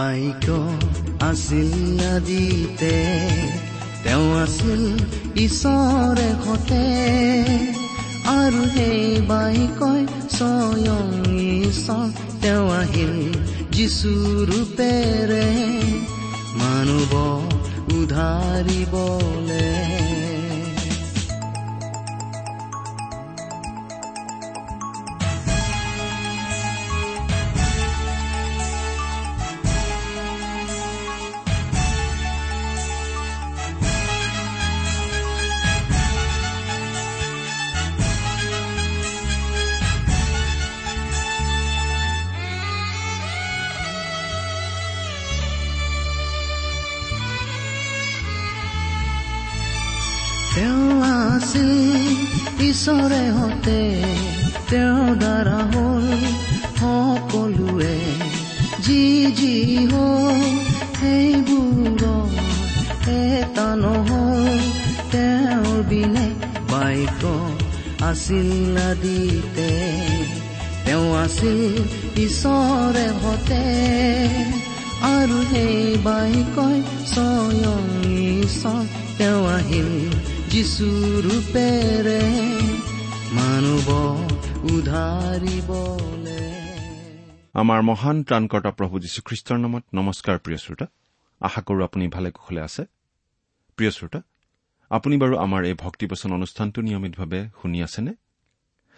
Bike আছিল আদিতে তেওঁ আছিল ঈশ্বৰে সতে আৰু সেই বাইকই স্বয়ং ঈশ্বৰ তেওঁ আহিল যিচু ৰূপেৰে। মানুহ উধাৰিবলে আৰু সেই বাইকই স্বয়ং তেওঁ আহিল যিচু ৰূপেৰে মানুহ উধাৰিবলে আমাৰ মহান ত্ৰাণকৰ্তা প্ৰভু যীশুখ্ৰীষ্টৰ নামত নমস্কাৰ প্ৰিয় শ্ৰোতা আশা কৰো আপুনি ভালে কুশলে আছে প্ৰিয় শ্ৰোতা আপুনি বাৰু আমাৰ এই ভক্তিবচন অনুষ্ঠানটো নিয়মিতভাৱে শুনি আছেনে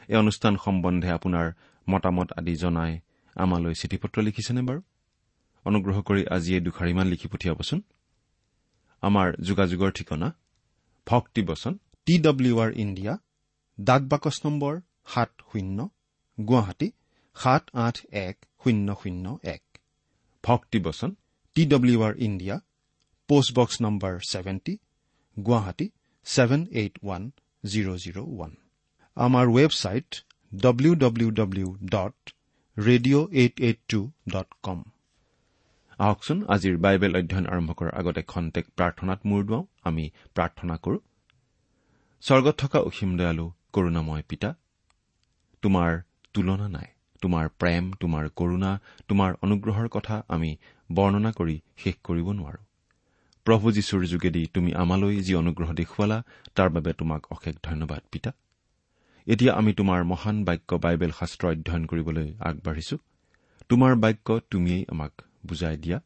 এই অনুষ্ঠান সম্বন্ধে আপোনাৰ মতামত আদি জনাই আমালৈ চিঠি পত্ৰ লিখিছেনে বাৰু অনুগ্ৰহ কৰি আজি এই দুখাৰিমান লিখি পঠিয়াবচোন। আমাৰ যোগাযোগৰ ঠিকনা ভক্তিবচন টি ডব্লিউ আৰ ইণ্ডিয়া ডাক বাকচ নম্বৰ সাত শূন্য গুৱাহাটী সাত আঠ এক শূন্য শূন্য এক। ভক্তিবচন T W R India post box number seventy Guwahati seven eight one zero' zero' one. আমাৰ website W W W dot radio' eight eight two dot com. আহকচোন আজিৰ বাইবেল অধ্যয়ন আৰম্ভ কৰাৰ আগতে খন্তেক প্ৰাৰ্থনাত মূৰ দুৱাওঁ। আমি প্ৰাৰ্থনা কৰো। স্বৰ্গত থকা অসীম দয়ালু কৰুণাময় পিতা তোমাৰ তুলনা নাই। তোমাৰ প্ৰেম তোমাৰ কৰুণা তোমাৰ অনুগ্ৰহৰ কথা আমি বৰ্ণনা কৰি শেষ কৰিব নোৱাৰো। প্ৰভু যীশুৰ যোগেদি তুমি আমালৈ যি অনুগ্ৰহ দেখুৱালা তাৰ বাবে তোমাক অশেষ ধন্যবাদ পিতা। এতিয়া আমি তোমাৰ মহান বাক্য বাইবেল শাস্ত্ৰ অধ্যয়ন কৰিবলৈ আগবাঢ়িছো। তোমাৰ বাক্য তুমিয়েই আমাক বুজাই দিয়া।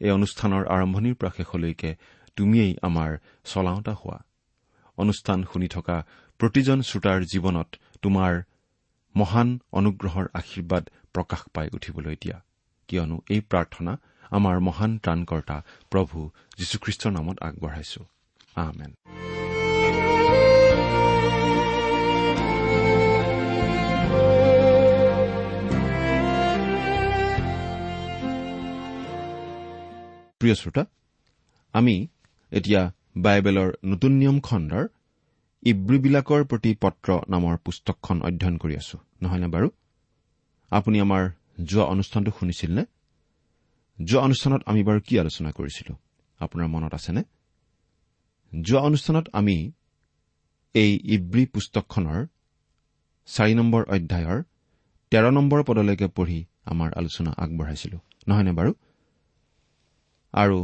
এই অনুষ্ঠানৰ আৰম্ভণিৰ পৰা শেষলৈকে তুমিয়েই আমাৰ চলাওঁতা হোৱা। অনুষ্ঠান শুনি থকা প্ৰতিজন শ্ৰোতাৰ জীৱনত তোমাৰ মহান অনুগ্ৰহৰ আশীৰ্বাদ প্ৰকাশ পাই উঠিবলৈ দিয়া। কিয়নো এই প্ৰাৰ্থনা আমাৰ মহান ত্ৰাণকৰ্তা প্ৰভু যীশুখ্ৰীষ্টৰ নামত আগবঢ়াইছো। আমেন। প্ৰিয় শ্ৰোতা আমি এতিয়া বাইবেলৰ নতুন নিয়ম খণ্ডৰ ইব্ৰীবিলাকৰ প্ৰতি পত্ৰ নামৰ পুস্তকখন অধ্যয়ন কৰি আছো। নহয়নে বাৰু? আপুনি আমাৰ যোৱা অনুষ্ঠানটো শুনিছিল নে যোৱা অনুষ্ঠানত আমি বাৰু কি আলোচনা কৰিছিলো? আপোনাৰ মনত আছেনে? যোৱা অনুষ্ঠানত আমি এই ইব্ৰী পুস্তকখনৰ চাৰি নম্বৰ অধ্যায়ৰ তেৰ নম্বৰ পদলৈকে পঢ়ি আমাৰ আলোচনা আগবঢ়াইছিলো। নহয়নে বাৰু? আৰু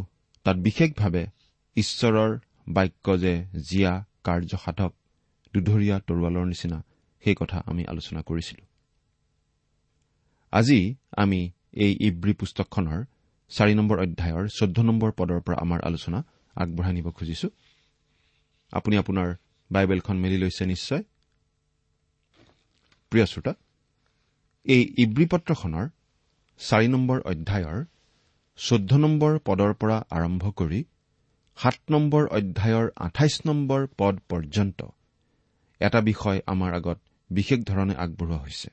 তাত বিশেষভাৱে ঈশ্বৰৰ বাক্য যে জীয়া কাৰ্যসাধক দুধৰীয়া তৰোৱালৰ নিচিনা সেই কথা আমি আলোচনা কৰিছিলো। আজি আমি এই ইব্ৰী পুস্তকখনৰ চাৰি নম্বৰ অধ্যায়ৰ চৈধ্য নম্বৰ পদৰ পৰা আমাৰ আলোচনা আগবঢ়াই নিব খুজিছো। আপুনি আপোনাৰ বাইবেলখন মেলি লৈছে নিশ্চয়? প্ৰিয় শ্ৰোতা এই ইব্ৰী পত্ৰখনৰ চাৰি নম্বৰ অধ্যায়ৰ চৈধ্য নম্বৰ পদৰ পৰা আৰম্ভ কৰি সাত নম্বৰ অধ্যায়ৰ আঠাইছ নম্বৰ পদ পৰ্যন্ত এটা বিষয় আমাৰ আগত বিশেষ ধৰণে আগবঢ়োৱা হৈছে।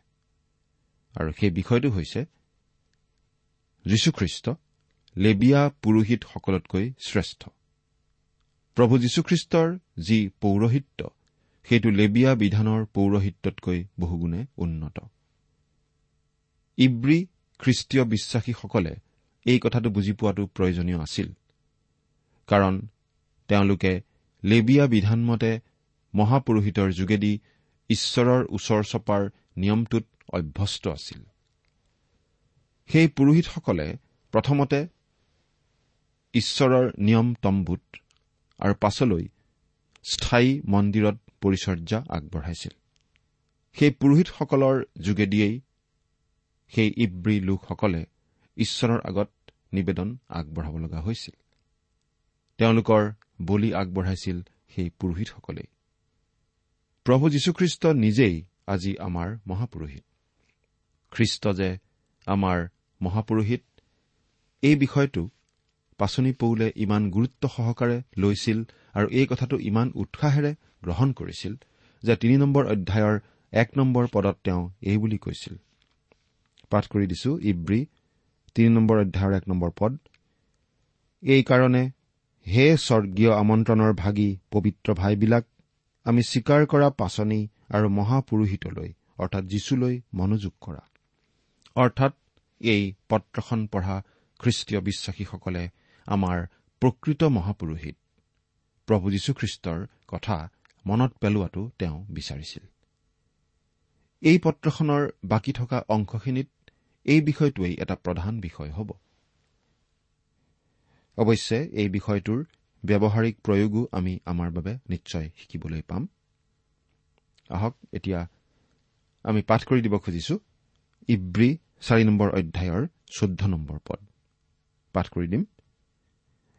আৰু সেই বিষয়টো হৈছে যীশুখ্ৰীষ্ট লেবিয়া পুৰোহিতসকলতকৈ শ্ৰেষ্ঠ। প্ৰভু যীশুখ্ৰীষ্টৰ যি পৌৰহিত্য সেইটো লেবিয়া বিধানৰ পৌৰহিত্যতকৈ বহুগুণে উন্নত। ইব্ৰী খ্ৰীষ্টীয় বিশ্বাসীসকলে এই কথাটো বুজি পোৱাটো প্ৰয়োজনীয় আছিল। কাৰণ তেওঁলোকে লেবিয়া বিধানমতে মহাপুৰোহিতৰ যোগেদি ঈশ্বৰৰ ওচৰ চপাৰ নিয়মটোত অভ্যস্ত আছিল। সেই পুৰোহিতসকলে প্ৰথমতে ঈশ্বৰৰ নিয়ম তম্বুত আৰু পাছলৈ স্থায়ী মন্দিৰত পৰিচৰ্যা আগবঢ়াইছিল। সেই পুৰোহিতসকলৰ যোগেদিয়েই সেই ইব্ৰী লোকসকলে ঈশ্বৰৰ আগত নিবেদন আগবঢ়াব লগা হৈছিল। তেওঁলোকৰ বলি আগবঢ়াইছিল সেই পুৰোহিতসকলেই। প্ৰভু যীশুখ্ৰীষ্ট নিজেই আজি আমাৰ মহাপুৰোহিত। খ্ৰীষ্ট যে আমাৰ মহাপুৰোহিত এই বিষয়টো পাচনি পৌলে ইমান গুৰুত্ব সহকাৰে লৈছিল আৰু এই কথাটো ইমান উৎসাহেৰে গ্ৰহণ কৰিছিল যে তিনি নম্বৰ অধ্যায়ৰ এক নম্বৰ পদত তেওঁ এই বুলি কৈছিল। পাঠ কৰি দিছো ইব্ৰী তিনি নম্বৰ অধ্যায়ৰ এক নম্বৰ পদ। এইকাৰণে হে স্বৰ্গীয় আমন্ত্ৰণৰ ভাগি পবিত্ৰ ভাইবিলাক আমি স্বীকাৰ কৰা পাচনি আৰু মহাপুৰোহিতলৈ অৰ্থাৎ যীশুলৈ মনোযোগ কৰা। অৰ্থাৎ এই পত্ৰখন পঢ়া খ্ৰীষ্টীয় বিশ্বাসীসকলে আমাৰ প্ৰকৃত মহাপুৰোহিত। প্ৰভু যীশুখ্ৰীষ্টৰ কথা মনত পেলোৱাটো তেওঁ বিচাৰিছিল। এই পত্ৰখনৰ বাকী থকা অংশখিনিত এই বিষয়টোৱেই এটা প্ৰধান বিষয় হ'ব। অৱশ্যে এই বিষয়টোৰ ব্যৱহাৰিক প্ৰয়োগো আমি আমাৰ বাবে নিশ্চয় শিকিবলৈ পাম। আহক এতিয়া আমি পাঠ কৰি দিব খুজিছো। ইব্ৰী চাৰি নম্বৰ অধ্যায়ৰ চৈধ্য নম্বৰ পদ। পাঠ কৰি দিম।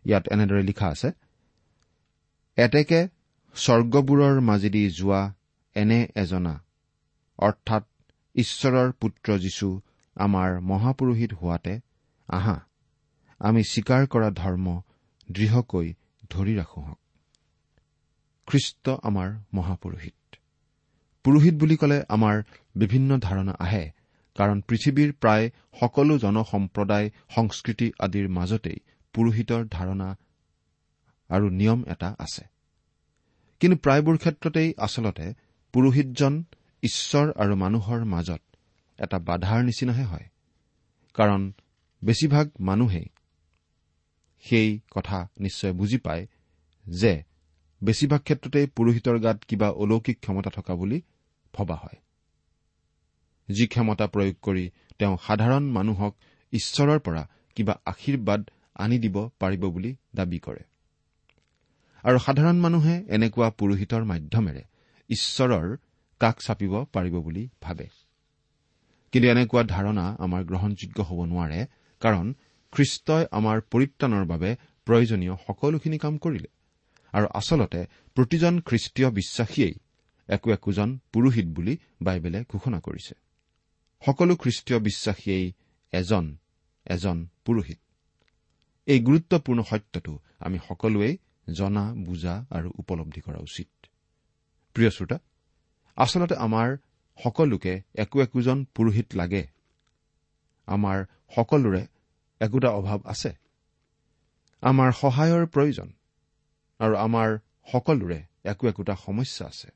ইয়াত এনেদৰে লিখা আছে এতেকে স্বৰ্গবোৰৰ মাজেদি যোৱা এনে এজনা অৰ্থাৎ ঈশ্বৰৰ পুত্ৰ যীশু আমাৰ মহাপুৰোহিত হোৱাতে আহা আমি স্বীকাৰ কৰা ধৰ্ম দৃঢ়কৈ ধৰি ৰাখোহক। খ্ৰীষ্ট আমাৰ মহাপুৰোহিত। পুৰোহিত বুলি ক'লে আমাৰ বিভিন্ন ধাৰণা আহে কাৰণ পৃথিৱীৰ প্ৰায় সকলো জনসম্প্ৰদায় সংস্কৃতি আদিৰ মাজতেই পুৰোহিতৰ ধাৰণা আৰু নিয়ম এটা আছে। কিন্তু প্ৰায়বোৰ ক্ষেত্ৰতেই আচলতে পুৰোহিতজন ঈশ্বৰ আৰু মানুহৰ মাজত এটা বাধাৰ নিচিনাহে হয়। কাৰণ বেছিভাগ মানুহেই সেই কথা নিশ্চয় বুজি পায় যে বেছিভাগ ক্ষেত্ৰতেই পুৰোহিতৰ গাত কিবা অলৌকিক ক্ষমতা থকা বুলি ভবা হয়। যি ক্ষমতা প্ৰয়োগ কৰি তেওঁ সাধাৰণ মানুহক ঈশ্বৰৰ পৰা কিবা আশীৰ্বাদ আনি দিব পাৰিব বুলি দাবী কৰে। আৰু সাধাৰণ মানুহে এনেকুৱা পুৰোহিতৰ মাধ্যমেৰে ঈশ্বৰৰ কাষ চাপিব পাৰিব বুলি ভাবে। কিন্তু এনেকুৱা ধাৰণা আমাৰ গ্ৰহণযোগ্য হ'ব নোৱাৰে কাৰণ খ্ৰীষ্টই আমাৰ পৰিত্ৰাণৰ বাবে প্ৰয়োজনীয় সকলোখিনি কাম কৰিলে। আৰু আচলতে প্ৰতিজন খ্ৰীষ্টীয় বিশ্বাসীয়েই একো একোজন পুৰোহিত বুলি বাইবেলে ঘোষণা কৰিছে। সকলো খ্ৰীষ্টীয় বিশ্বাসীয়েই এজন এজন পুৰোহিত। এই গুৰুত্বপূৰ্ণ সত্যটো আমি সকলোৱেই জনা বুজা আৰু উপলব্ধি কৰা উচিত। প্ৰিয় শ্ৰোতা আচলতে আমাৰ সকলোকে একো একোজন পুৰোহিত লাগে। আমাৰ সকলোৰে একোটা অভাৱ আছে। আমাৰ সহায়ৰ প্ৰয়োজন আৰু আমাৰ সকলোৰে একো একোটা সমস্যা আছে।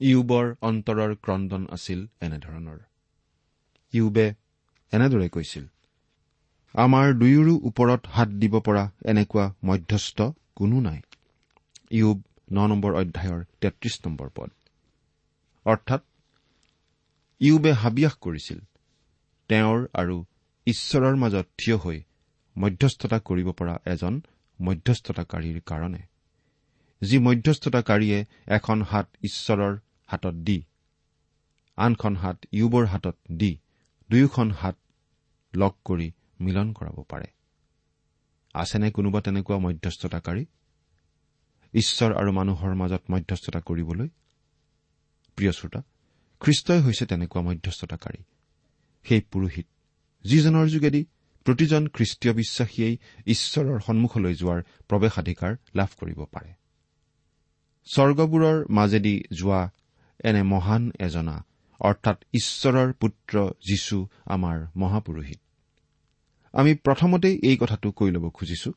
ইউবৰ অন্তৰৰ ক্ৰদন আছিল এনেধৰণৰ। ইউবে এনেদৰে কৈছিল আমাৰ দুয়োৰো ওপৰত হাত দিব পৰা এনেকুৱা মধ্যস্থ কোনো নাই। ইউব ন নম্বৰ অধ্যায়ৰ তেত্ৰিশ নম্বৰ পদ। অৰ্থাৎ ইউবে হাবিয়াস কৰিছিল তেওঁৰ আৰু ঈশ্বৰৰ মাজত থিয় হৈ মধ্যস্থতা কৰিব পৰা এজন মধ্যস্থতাকাৰীৰ কাৰণে যি মধ্যস্থতাকাৰীয়ে এখন হাত ঈশ্বৰৰ হাতত দি আনখন হাত ইউবৰ হাতত দি দুয়োখন হাত লগ কৰি মিলন কৰাব পাৰে। আছেনে কোনোবা তেনেকুৱা মধ্যস্থতাকাৰী? ঈশ্বৰ আৰু মানুহৰ মাজত মধ্যস্থতা কৰিবলৈ প্ৰিয় শ্ৰোতা খ্ৰীষ্টই হৈছে তেনেকুৱা মধ্যস্থতাকাৰী। সেই পুৰোহিত যিজনৰ যোগেদি প্ৰতিজন খ্ৰীষ্টীয় বিশ্বাসীয়েই ঈশ্বৰৰ সন্মুখলৈ যোৱাৰ প্ৰৱেশাধিকাৰ লাভ কৰিব পাৰে। স্বৰ্গবোৰৰ মাজেদি যোৱা এনে মহান এজনা অৰ্থাৎ ঈশ্বৰৰ পুত্ৰ যীশু আমাৰ মহাপুৰোহিত। আমি প্ৰথমতেই এই কথাটো কৈ ল'ব খুজিছো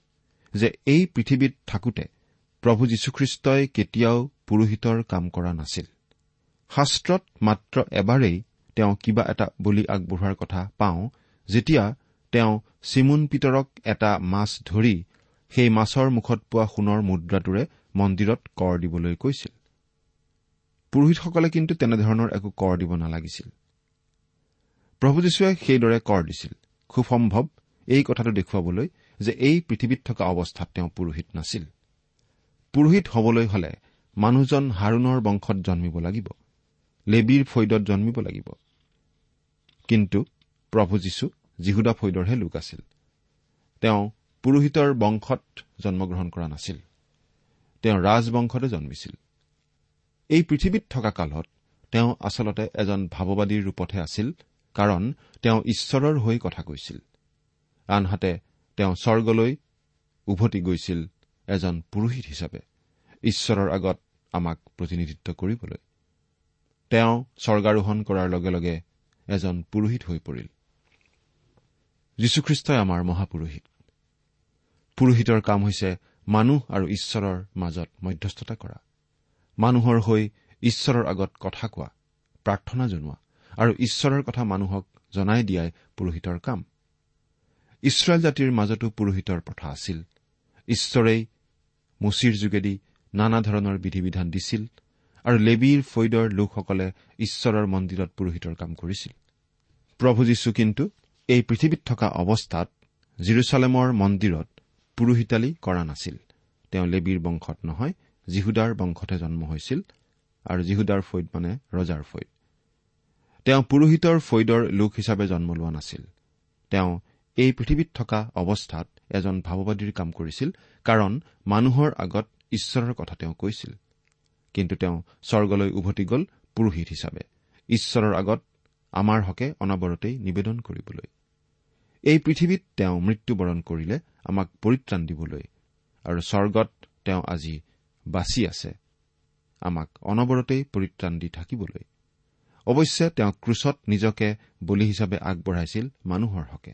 যে এই পৃথিৱীত থাকোতে প্ৰভু যীশুখ্ৰীষ্টই কেতিয়াও পুৰোহিতৰ কাম কৰা নাছিল। শাস্ত্ৰত মাত্ৰ এবাৰেই তেওঁ কিবা এটা বলি আগবঢ়োৱাৰ কথা পাওঁ যেতিয়া তেওঁ চিমুন পিতৰক এটা মাছ ধৰি সেই মাছৰ মুখত পোৱা সোণৰ মুদ্ৰাটোৰে মন্দিৰত কৰ দিবলৈ কৈছিল। পুৰোহিতসকলে কিন্তু তেনেধৰণৰ একো কৰ দিব নালাগিছিল। প্ৰভু যীশুৱে সেইদৰে কৰ দিছিল। খুব সম্ভৱ এই কথাটো দেখুৱাবলৈ যে এই পৃথিৱীত থকা অৱস্থাত তেওঁ পুৰোহিত নাছিল। পুৰোহিত হবলৈ হলে মানুহজন হাৰুণৰ বংশত জন্মিব লাগিব। লেবীৰ ফৈদত জন্মিব লাগিব। কিন্তু প্ৰভু যীশু যীহুদা ফৈদৰহে লোক আছিল। তেওঁ পুৰোহিতৰ বংশত জন্মগ্ৰহণ কৰা নাছিল। তেওঁ ৰাজবংশতে জন্মিছিল। এই পৃথিৱীত থকা কালত তেওঁ আচলতে এজন ভাৱবাদীৰ ৰূপতহে আছিল কাৰণ তেওঁ ঈশ্বৰৰ হৈ কথা কৈছিল। আনহাতে তেওঁ স্বৰ্গলৈ উভতি গৈছিল এজন পুৰোহিত হিচাপে। ঈশ্বৰৰ আগত আমাক প্ৰতিনিধিত্ব কৰিবলৈ। তেওঁ স্বৰ্গাৰোহণ কৰাৰ লগে লগে এজন পুৰোহিত হৈ পৰিল। যীশুখ্ৰীষ্টই আমাৰ মহাপুৰোহিত। পুৰোহিতৰ কাম হৈছে মানুহ আৰু ঈশ্বৰৰ মাজত মধ্যস্থতা কৰা। মানুহৰ হৈ ঈশ্বৰৰ আগত কথা কোৱা প্ৰাৰ্থনা জনোৱা আৰু ঈশ্বৰৰ কথা মানুহক জনাই দিয়াই পুৰোহিতৰ কাম। ইছৰাইল জাতিৰ মাজতো পুৰোহিতৰ প্ৰথা আছিল। ঈশ্বৰেই মুচিৰ যোগেদি নানা ধৰণৰ বিধি বিধান দিছিল আৰু লেবীৰ ফৈদৰ লোকসকলে ঈশ্বৰৰ মন্দিৰত পুৰোহিতৰ কাম কৰিছিল। প্ৰভু যীশু কিন্তু এই পৃথিৱীত থকা অৱস্থাত জিৰচালেমৰ মন্দিৰত পুৰোহিতালী কৰা নাছিল। তেওঁ লেবীৰ বংশত নহয় যীহুদাৰ বংশতহে জন্ম হৈছিল আৰু যীহুদাৰ ফৈদ মানে ৰজাৰ ফৈদ। তেওঁ পুৰোহিতৰ ফৈদৰ লোক হিচাপে জন্ম লোৱা নাছিল। তেওঁ এই পৃথিৱীত থকা অৱস্থাত এজন ভাৱবাদীৰ কাম কৰিছিল কাৰণ মানুহৰ আগত ঈশ্বৰৰ কথা তেওঁ কৈছিল। কিন্তু তেওঁ স্বৰ্গলৈ উভতি গ'ল পুৰোহিত হিচাপে। ঈশ্বৰৰ আগত আমাৰ হকে অনবৰতেই নিবেদন কৰিবলৈ। এই পৃথিৱীত তেওঁ মৃত্যুবৰণ কৰিলে আমাক পৰিত্ৰাণ দিবলৈ আৰু স্বৰ্গত তেওঁ আজি বাচি আছে আমাক অনবৰতেই পৰিত্ৰাণ দি থাকিবলৈ। অৱশ্যে তেওঁ ক্ৰুচত নিজকে বলি হিচাপে আগবঢ়াইছিল মানুহৰ হকে।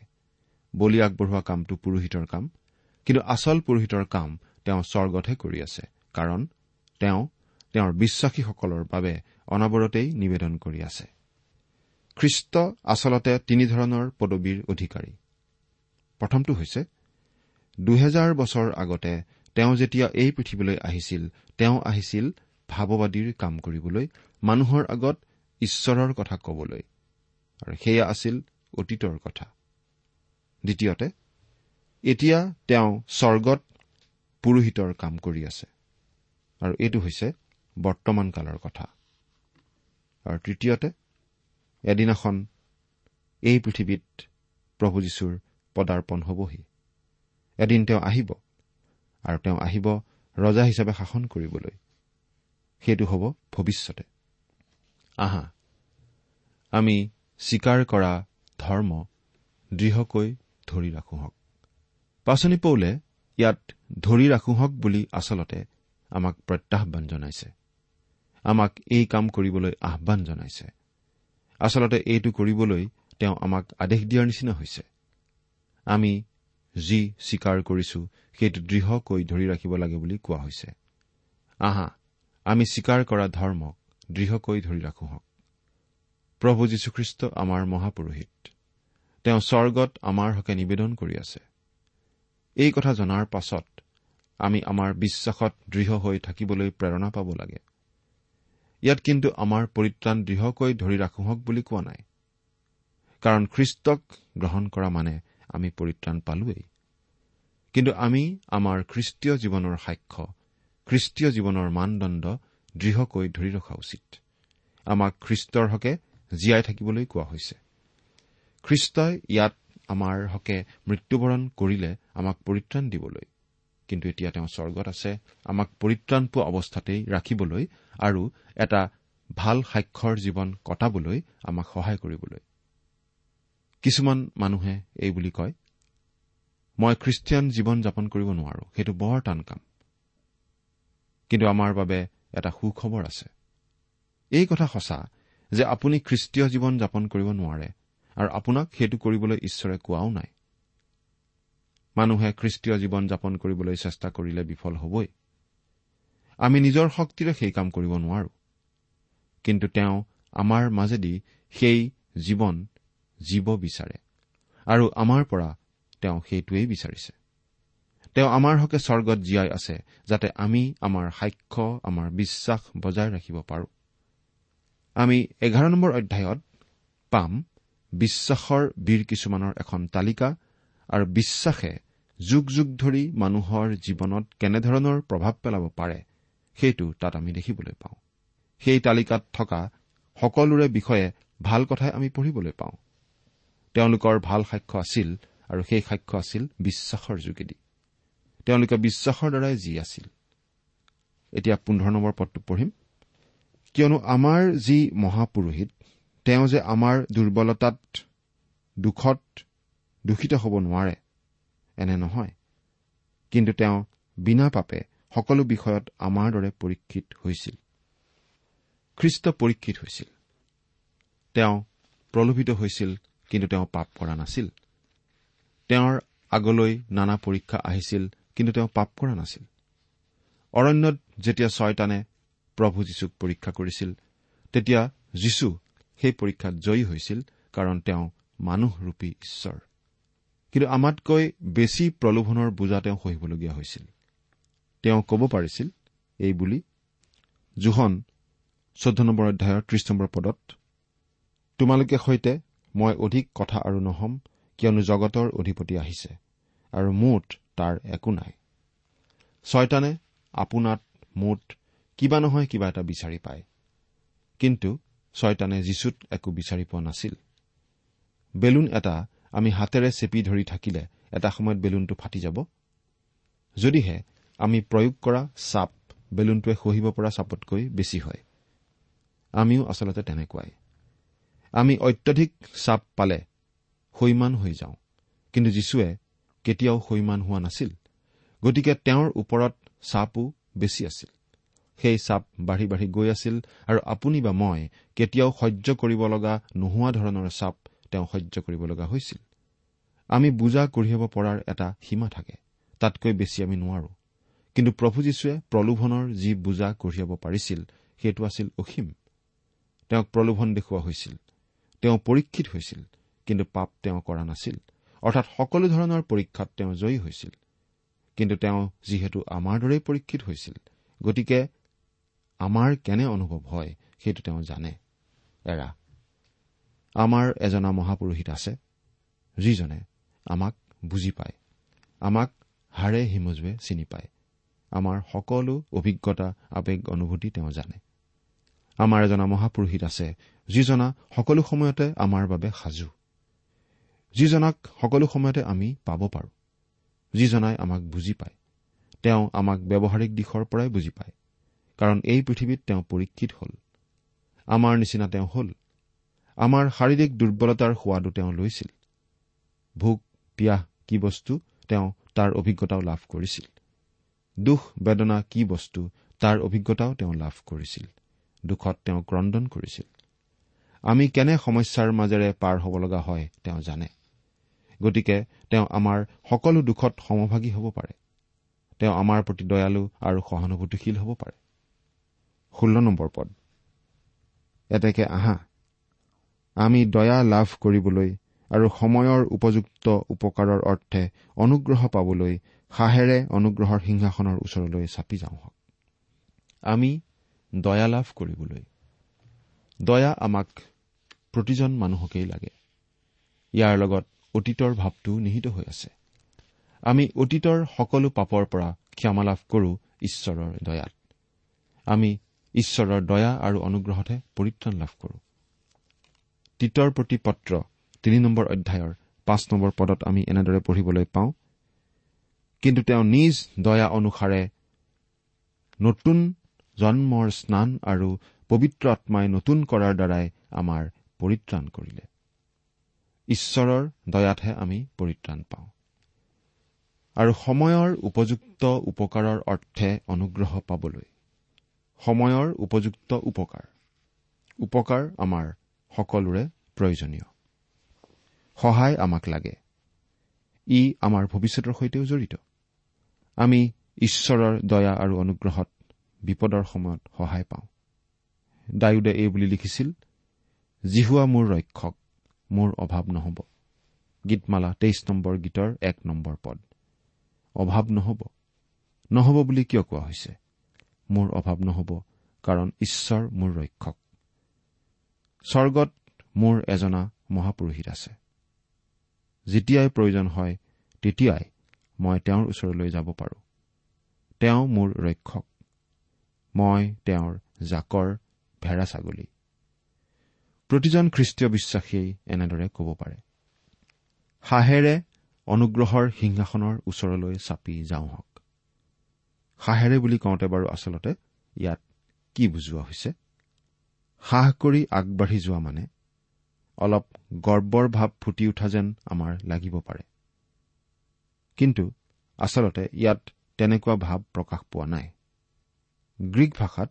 বলি আগবঢ়োৱা কামটো পুৰোহিতৰ কাম কিন্তু আচল পুৰোহিতৰ কাম তেওঁ স্বৰ্গতহে কৰি আছে কাৰণ তেওঁ তেওঁৰ বিশ্বাসীসকলৰ বাবে অনবৰতেই নিবেদন কৰি আছে। খ্ৰীষ্ট আচলতে তিনিধৰণৰ পদবীৰ অধিকাৰী। প্ৰথমটো হৈছে দুহেজাৰ বছৰ আগতে তেওঁ যেতিয়া এই পৃথিৱীলৈ আহিছিল তেওঁ আহিছিল ভাৱবাদীৰ কাম কৰিবলৈ মানুহৰ আগত ঈশ্বৰৰ কথা কবলৈ। আৰু সেয়া আছিল অতীতৰ কথা। দ্বিতীয়তে এতিয়া তেওঁ স্বৰ্গত পুৰোহিতৰ কাম কৰি আছে। আৰু এইটো হৈছে বৰ্তমান কালৰ কথা। আৰু তৃতীয়তে এদিনাখন এই পৃথিৱীত প্ৰভু যীশুৰ পদাৰ্পণ হবহি। এদিন তেওঁ আহিব আৰু তেওঁ আহিব ৰজা হিচাপে শাসন কৰিবলৈ। সেইটো হ'ব ভৱিষ্যতে। আহা আমি স্বীকাৰ কৰা ধৰ্ম দৃঢ়কৈ ধৰি ৰাখোহক। পাচনি পৌলে ইয়াত ধৰি ৰাখোহক বুলি আচলতে আমাক প্ৰত্যাহান জনাইছে। আমাক এই কাম কৰিবলৈ আহান জনাইছে। আচলতে এইটো কৰিবলৈ তেওঁ আমাক আদেশ দিয়াৰ নিচিনা হৈছে। আমি যি স্বীকাৰ কৰিছো সেইটো দৃঢ়কৈ ধৰি ৰাখিব লাগে বুলি কোৱা হৈছে। আহা আমি স্বীকাৰ কৰা ধৰ্মক দৃঢ়কৈ ধৰি ৰাখো হওক। প্ৰভু যীশুখ্ৰীষ্ট আমাৰ মহাপুৰোহিত। তেওঁ স্বৰ্গত আমাৰ হকে নিবেদন কৰি আছে। এই কথা জনাৰ পাছত আমি আমাৰ বিশ্বাসত দৃঢ় হৈ থাকিবলৈ প্ৰেৰণা পাব লাগে। ইয়াত কিন্তু আমাৰ পৰিত্ৰাণ দৃঢ়কৈ ধৰি ৰাখো হওক বুলি কোৱা নাই। কাৰণ খ্ৰীষ্টক গ্ৰহণ কৰা মানে আমি পৰিত্ৰাণ পালোৱেই। কিন্তু আমি আমাৰ খ্ৰীষ্টীয় জীৱনৰ সাক্ষ্য খ্ৰীষ্টীয় জীৱনৰ মানদণ্ড দৃঢ়কৈ ধৰি ৰখা উচিত। আমাক খ্ৰীষ্টৰ হকে জীয়াই থাকিবলৈ কোৱা হৈছে। খ্ৰীষ্টই ইয়াত আমাৰ হকে মৃত্যুবৰণ কৰিলে আমাক পৰিত্ৰাণ দিবলৈ। কিন্তু এতিয়া তেওঁ স্বৰ্গত আছে আমাক পৰিত্ৰাণ পোৱা অৱস্থাতেই ৰাখিবলৈ আৰু এটা ভাল সাক্ষৰ জীৱন কটাবলৈ আমাক সহায় কৰিবলৈ। কিছুমান মানুহে এই বুলি কয় মই খ্ৰীষ্টিয়ান জীৱন যাপন কৰিব নোৱাৰো সেইটো বৰ টান কাম। কিন্তু আমাৰ বাবে এটা সুখবৰ আছে। এই কথা সঁচা যে আপুনি খ্ৰীষ্টীয় জীৱন যাপন কৰিব নোৱাৰে আৰু আপোনাক সেইটো কৰিবলৈ ঈশ্বৰে কোৱাও নাই। মানুহে খ্ৰীষ্টীয় জীৱন যাপন কৰিবলৈ চেষ্টা কৰিলে বিফল হবই। আমি নিজৰ শক্তিৰে সেই কাম কৰিব নোৱাৰো। কিন্তু তেওঁ আমাৰ মাজেদি সেই জীৱন জীৱ বিচাৰে আৰু আমাৰ পৰা তেওঁ সেইটোৱেই বিচাৰিছে। তেওঁ আমাৰ হকে স্বৰ্গত জীয়াই আছে যাতে আমি আমাৰ সাক্ষ্য আমাৰ বিশ্বাস বজাই ৰাখিব পাৰো। আমি এঘাৰ নম্বৰ অধ্যায়ত পাম বিশ্বাসৰ বীৰ কিছুমানৰ এখন তালিকা আৰু বিশ্বাসে যুগ যুগ ধৰি মানুহৰ জীৱনত কেনেধৰণৰ প্ৰভাৱ পেলাব পাৰে সেইটো তাত আমি দেখিবলৈ পাওঁ। সেই তালিকাত থকা সকলোৰে বিষয়ে ভাল কথাই আমি পঢ়িবলৈ পাওঁ। তেওঁলোকৰ ভাল সাক্ষ্য আছিল আৰু সেই সাক্ষ্য আছিল বিশ্বাসৰ যোগেদি। তেওঁলোকে বিশ্বাসৰ দ্বাৰাই যি আছিল। এতিয়া পোন্ধৰ নম্বৰ পদটো পঢ়িম। কিয়নো আমাৰ যি মহাপুৰোহিত তেওঁ যে আমাৰ দুৰ্বলতাত দুখত দূষিত হ'ব নোৱাৰে এনে নহয়। কিন্তু তেওঁ বিনা পাপে সকলো বিষয়ত আমাৰ দৰে পৰীক্ষিত হৈছিল। খ্ৰীষ্ট পৰীক্ষিত হৈছিল। তেওঁ প্ৰলোভিত হৈছিল কিন্তু তেওঁ পাপ কৰা নাছিল। তেওঁৰ আগলৈ নানা পৰীক্ষা আহিছিল কিন্তু তেওঁ পাপ কৰা নাছিল। অৰণ্যত যেতিয়া ছয়তানে প্ৰভু যীশুক পৰীক্ষা কৰিছিল তেতিয়া যীশু সেই পৰীক্ষাত জয়ী হৈছিল কাৰণ তেওঁ মানুহৰূপী ঈশ্বৰ। কিন্তু আমাতকৈ বেছি প্ৰলোভনৰ বোজা তেওঁ সহিবলগীয়া হৈছিল। তেওঁ ক'ব পাৰিছিল এই বুলি জোহন চৈধ্য নম্বৰ অধ্যায়ৰ ত্ৰিশ নম্বৰ পদত তোমালোকে সৈতে মই অধিক কথা আৰু নহম কিয়নো জগতৰ অধিপতি আহিছে আৰু মুঠ তাৰ একো নাই। ছয়তানে আপোনাত মুঠ কিবা নহয় কিবা এটা বিচাৰি পায়। কিন্তু ছয়তানে যীচুত একো বিচাৰি পোৱা নাছিল। বেলুন এটা আমি হাতেৰে চেপি ধৰি থাকিলে এটা সময়ত বেলুনটো ফাটি যাব? যদিহে আমি প্ৰয়োগ কৰা চাপ বেলুনটোৱে সহিব পৰা চাপতকৈ বেছি হয়। আমিও আচলতে তেনেকুৱাই। আমি অত্যধিক চাপ পালে সৈমান হৈ যাওঁ। কিন্তু যীশুৱে কেতিয়াও সৈমান হোৱা নাছিল। গতিকে তেওঁৰ ওপৰত চাপো বেছি আছিল। সেই চাপ বাঢ়ি বাঢ়ি গৈ আছিল আৰু আপুনি বা মই কেতিয়াও সহ্য কৰিব লগা নোহোৱা ধৰণৰ চাপ তেওঁ সহ্য কৰিব লগা হৈছিল। আমি বুজা কঢ়িয়াব পৰাৰ এটা সীমা থাকে। তাতকৈ বেছি আমি নোৱাৰো। কিন্তু প্ৰভু যীশুৱে প্ৰলোভনৰ যি বুজা কঢ়িয়াব পাৰিছিল সেইটো আছিল অসীম। তেওঁক প্ৰলোভন দেখুওৱা হৈছিল। তেওঁ পৰীক্ষিত হৈছিল কিন্তু পাপ তেওঁ কৰা নাছিল। অৰ্থাৎ সকলো ধৰণৰ পৰীক্ষাত তেওঁ জয়ী হৈছিল। কিন্তু তেওঁ যিহেতু আমাৰ দৰেই পৰীক্ষিত হৈছিল গতিকে আমাৰ কেনে অনুভৱ হয় সেইটো তেওঁ জানে। এৰা আমাৰ এজনা মহাপুৰুষিত আছে যিজনে আমাক বুজি পায় আমাক হাড়ে হিমজুৱে চিনি পায় আমাৰ সকলো অভিজ্ঞতা আৱেগ অনুভূতি তেওঁ জানে। আমাৰ এজনা মহাপুৰুষিত আছে যিজনা সকলো সময়তে আমাৰ বাবে সাজু যিজনাক সকলো সময়তে আমি পাব পাৰোঁ যিজনাই আমাক বুজি পায় তেওঁ আমাক ব্যৱহাৰিক দিশৰ পৰাই বুজি পায় কাৰণ এই পৃথিৱীত তেওঁ পৰীক্ষিত হ'ল আমাৰ নিচিনা তেওঁ হ'ল আমাৰ শাৰীৰিক দুৰ্বলতাৰ সোৱাদো তেওঁ লৈছিল। ভোক পিয়াহ কি বস্তু তেওঁ তাৰ অভিজ্ঞতাও লাভ কৰিছিল। দুখ বেদনা কি বস্তু তাৰ অভিজ্ঞতাও তেওঁ লাভ কৰিছিল। দুখত তেওঁ ক্ৰদন কৰিছিল। আমি কেনে সমস্যাৰ মাজেৰে পাৰ হ'ব লগা হয় তেওঁ জানে। গতিকে তেওঁ আমাৰ সকলো দুখত সমভাগী হ'ব পাৰে। তেওঁ আমাৰ প্ৰতি দয়ালু আৰু সহানুভূতিশীল হ'ব পাৰে। ষোল্ল নম্বৰ পদ। এতেকে আহা। আমি দয়া লাভ কৰিবলৈ আৰু সময়ৰ উপযুক্ত উপকাৰৰ অৰ্থে অনুগ্ৰহ পাবলৈ সাহেৰে অনুগ্ৰহৰ সিংহাসনৰ ওচৰলৈ চাপি যাওঁ হওক আমি দয়া লাভ কৰিবলৈ। দয়া আমাক প্ৰতিজন মানুহকেই লাগে। ইয়াৰ লগত অতীতৰ ভাৱটো নিহিত হৈ আছে। আমি অতীতৰ সকলো পাপৰ পৰা ক্ষমা লাভ কৰো ঈশ্বৰৰ দয়াত। আমি ঈশ্বৰৰ দয়া আৰু অনুগ্ৰহতহে পৰিত্ৰাণ লাভ কৰো। তিতৰ প্ৰতি পত্ৰ তিনি নম্বৰ অধ্যায়ৰ পাঁচ নম্বৰ পদত আমি এনেদৰে পঢ়িবলৈ পাওঁ। কিন্তু তেওঁ নিজ দয়া অনুসাৰে নতুন জন্মৰ স্নান আৰু পবিত্ৰ আত্মাই নতুন কৰাৰ দ্বাৰাই আমাৰ পৰিত্ৰাণ কৰিলে। ঈশ্বৰৰ দয়াতহে আমি পৰিত্ৰাণ পাওঁ। আৰু সময়ৰ উপযুক্ত উপকাৰৰ অৰ্থে অনুগ্ৰহ পাবলৈ। সময়ৰ উপযুক্ত উপকাৰ। উপকাৰ আমাৰ সকলোৰে প্ৰয়োজনীয়। সহায় আমাক লাগে। ই আমাৰ ভৱিষ্যতৰ সৈতেও জড়িত। আমি ঈশ্বৰৰ দয়া আৰু অনুগ্ৰহত বিপদৰ সময়ত সহায় পাওঁ। ডায়ুদে এই বুলি লিখিছিল জিহুৱা মোৰ ৰক্ষক মোৰ অভাৱ নহ'ব। গীতমালা তেইছ নম্বৰ গীতৰ এক নম্বৰ পদ। অভাৱ নহ'ব। নহ'ব বুলি কিয় কোৱা হৈছে? মোৰ অভাৱ নহ'ব কাৰণ ঈশ্বৰ মোৰ ৰক্ষক। স্বৰ্গত মোৰ এজনা মহাপুৰোহিত আছে। যেতিয়াই প্ৰয়োজন হয় তেতিয়াই মই তেওঁৰ ওচৰলৈ যাব পাৰোঁ। তেওঁ মোৰ ৰক্ষক। মই তেওঁৰ জাকৰ ভেড়া ছাগলী। প্ৰতিজন খ্ৰীষ্টীয় বিশ্বাসীয়ে এনেদৰে ক'ব পাৰে। সাহেৰে অনুগ্ৰহৰ সিংহাসনৰ ওচৰলৈ চাপি যাওঁ হওক। সাহেৰে বুলি কওঁতে বাৰু আচলতে ইয়াত কি বুজোৱা হৈছে? সাহ কৰি আগবাঢ়ি যোৱা মানে অলপ গৰ্বৰ ভাৱ ফুটি উঠা যেন আমাৰ লাগিব পাৰে। কিন্তু আচলতে ইয়াত তেনেকুৱা ভাৱ প্ৰকাশ পোৱা নাই। গ্ৰীক ভাষাত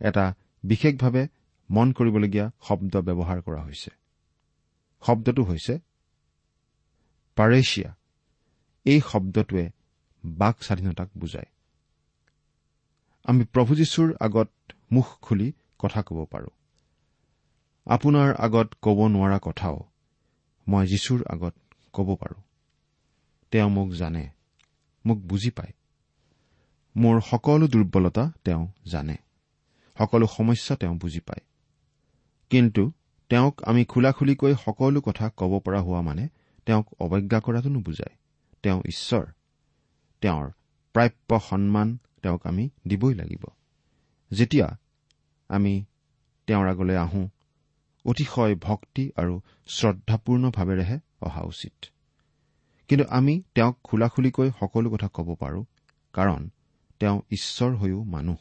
এটা বিশেষভাৱে মন কৰিবলগীয়া শব্দ ব্যৱহাৰ কৰা হৈছে। শব্দটো হৈছে পাৰেচিয়া এই শব্দটোৱে বাক স্বাধীনতাক বুজায়। আমি প্ৰভু যীশুৰ আগত মুখ খুলি কথা ক'ব পাৰোঁ। আপোনাৰ আগত ক'ব নোৱাৰা কথাও মই যীশুৰ আগত ক'ব পাৰোঁ। তেওঁ মোক জানে মোক বুজি পায়। মোৰ সকলো দুৰ্বলতা তেওঁ জানে সকলো সমস্যা তেওঁ বুজি পায়। কিন্তু তেওঁক আমি খোলা খুলিকৈ সকলো কথা ক'ব পৰা হোৱা মানে তেওঁক অৱজ্ঞা কৰাটো নুবুজায়। তেওঁ ঈশ্বৰ তেওঁৰ প্ৰাপ্য সন্মান তেওঁক আমি দিবই লাগিব। যেতিয়া আমি তেওঁৰ আগলৈ আহোঁ। অতিশয় ভক্তি আৰু শ্ৰদ্ধাপূৰ্ণভাৱেৰেহে অহা উচিত। কিন্তু আমি তেওঁক খোলা খুলিকৈ সকলো কথা ক'ব পাৰোঁ কাৰণ তেওঁ ঈশ্বৰ হৈও মানুহ।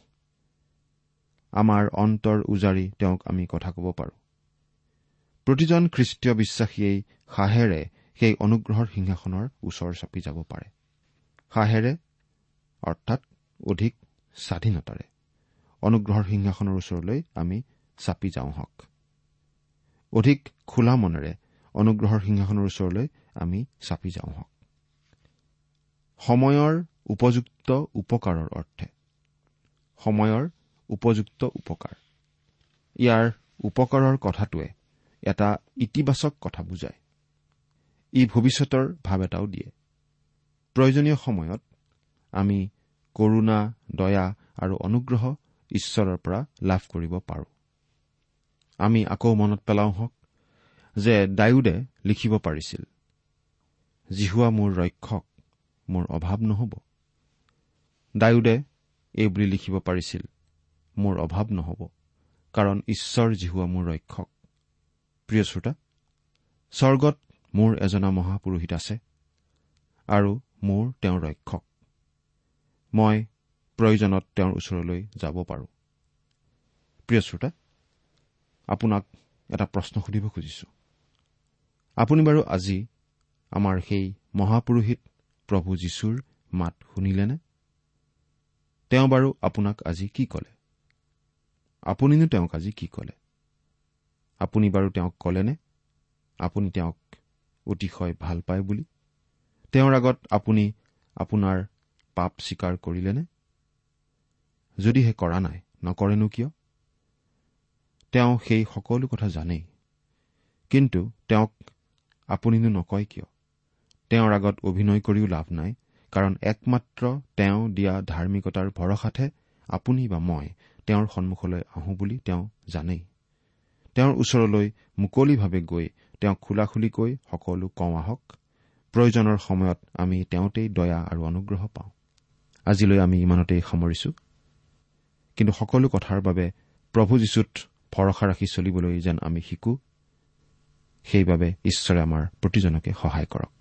আমাৰ অন্তৰ উজাৰি তেওঁক আমি কথা ক'ব পাৰোঁ। প্ৰতিজন খ্ৰীষ্টীয় বিশ্বাসীয়েই সাহেৰে সেই অনুগ্ৰহৰ সিংহাসনৰ ওচৰ চাপি যাব পাৰে। সাহেৰে অৰ্থাৎ অধিক স্বাধীনতাৰে। অনুগ্ৰহৰ সিংহাসনৰ ওচৰলৈ আমি চাপি যাওঁ হওক অধিক খোলা মনেৰে অনুগ্ৰহৰ সিংহাসনৰ ওচৰলৈ আমি চাপি যাওঁ হওক সময়ৰ উপযুক্ত উপকাৰৰ অৰ্থে। সময়ৰ উপযুক্ত উপকাৰ। ইয়াৰ উপকাৰৰ কথাটোৱে এটা ইতিবাচক কথা বুজায়। ই ভৱিষ্যতৰ ভাৱ এটাও দিয়ে। প্ৰয়োজনীয় সময়ত আমি কৰুণা দয়া আৰু অনুগ্ৰহ ঈশ্বৰৰ পৰা লাভ কৰিব পাৰোঁ। আমি আকৌ মনত পেলাওঁ হওক যে ডায়ুদে লিখিব পাৰিছিল জিহুৱা মোৰ ৰক্ষক মোৰ অভাৱ নহ'ব। ডায়ুদে এই বুলি লিখিব পাৰিছিল মোৰ অভাৱ নহ'ব কাৰণ ঈশ্বৰ জিহুৱা মোৰ ৰক্ষক। প্ৰিয় শ্ৰোতা স্বৰ্গত মোৰ এজনা মহাপুৰোহিত আছে আৰু মোৰ তেওঁৰ ৰক্ষক। মই প্ৰয়োজনত তেওঁৰ ওচৰলৈ যাব পাৰোঁ। প্ৰিয় শ্ৰোতা আপোনাক এটা প্ৰশ্ন সুধিব খুজিছো। আপুনি বাৰু আজি আমাৰ সেই মহাপুৰোহিত প্ৰভু যীশুৰ মাত শুনিলেনে? তেওঁ বাৰু আপোনাক আজি কি ক'লে? আপুনিনো তেওঁক আজি কি ক'লে? আপুনি বাৰু তেওঁক ক'লেনে? আপুনি তেওঁক অতিশয় ভাল পায় বুলি? তেওঁৰ আগত আপুনি আপোনাৰ পাপ স্বীকাৰ কৰিলেনে? যদিহে কৰা নাই নকৰেনো কিয়? তেওঁ সেই সকলো কথা জানেই। কিন্তু তেওঁক আপুনিনো নকয় কিয়? তেওঁৰ আগত অভিনয় কৰিও লাভ নাই কাৰণ একমাত্ৰ তেওঁ দিয়া ধাৰ্মিকতাৰ ভৰসাতহে আপুনি বা মই তেওঁৰ সন্মুখলৈ আহোঁ বুলি তেওঁ জানেই। তেওঁৰ ওচৰলৈ মুকলিভাৱে গৈ তেওঁক খোলাখুলিকৈ সকলো কওঁ আহক প্ৰয়োজনৰ সময়ত আমি তেওঁতেই দয়া আৰু অনুগ্ৰহ পাওঁ। আজিলৈ আমি ইমানতেই সামৰিছো। কিন্তু সকলো কথাৰ বাবে প্ৰভু যীশুত ভৰসা ৰাখি চলিবলৈ যেন আমি শিকো সেইবাবে ঈশ্বৰে আমাৰ প্ৰতিজনকে সহায় কৰক।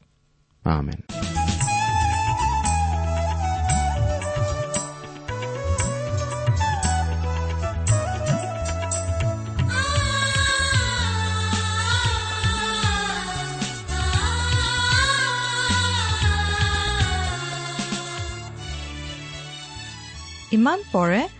ইমান পৰে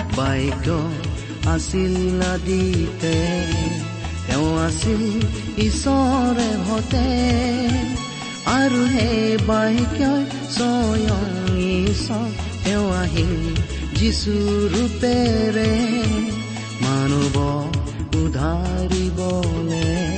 বাক্য আছিল আদিতে তেওঁ আছিল ঈশ্বৰে ভতে আৰু সেই বাক্যই স্বয়ং ঈশ্বৰ তেওঁ আহিল যিচু ৰূপেৰে মানৱ উধাৰিবলে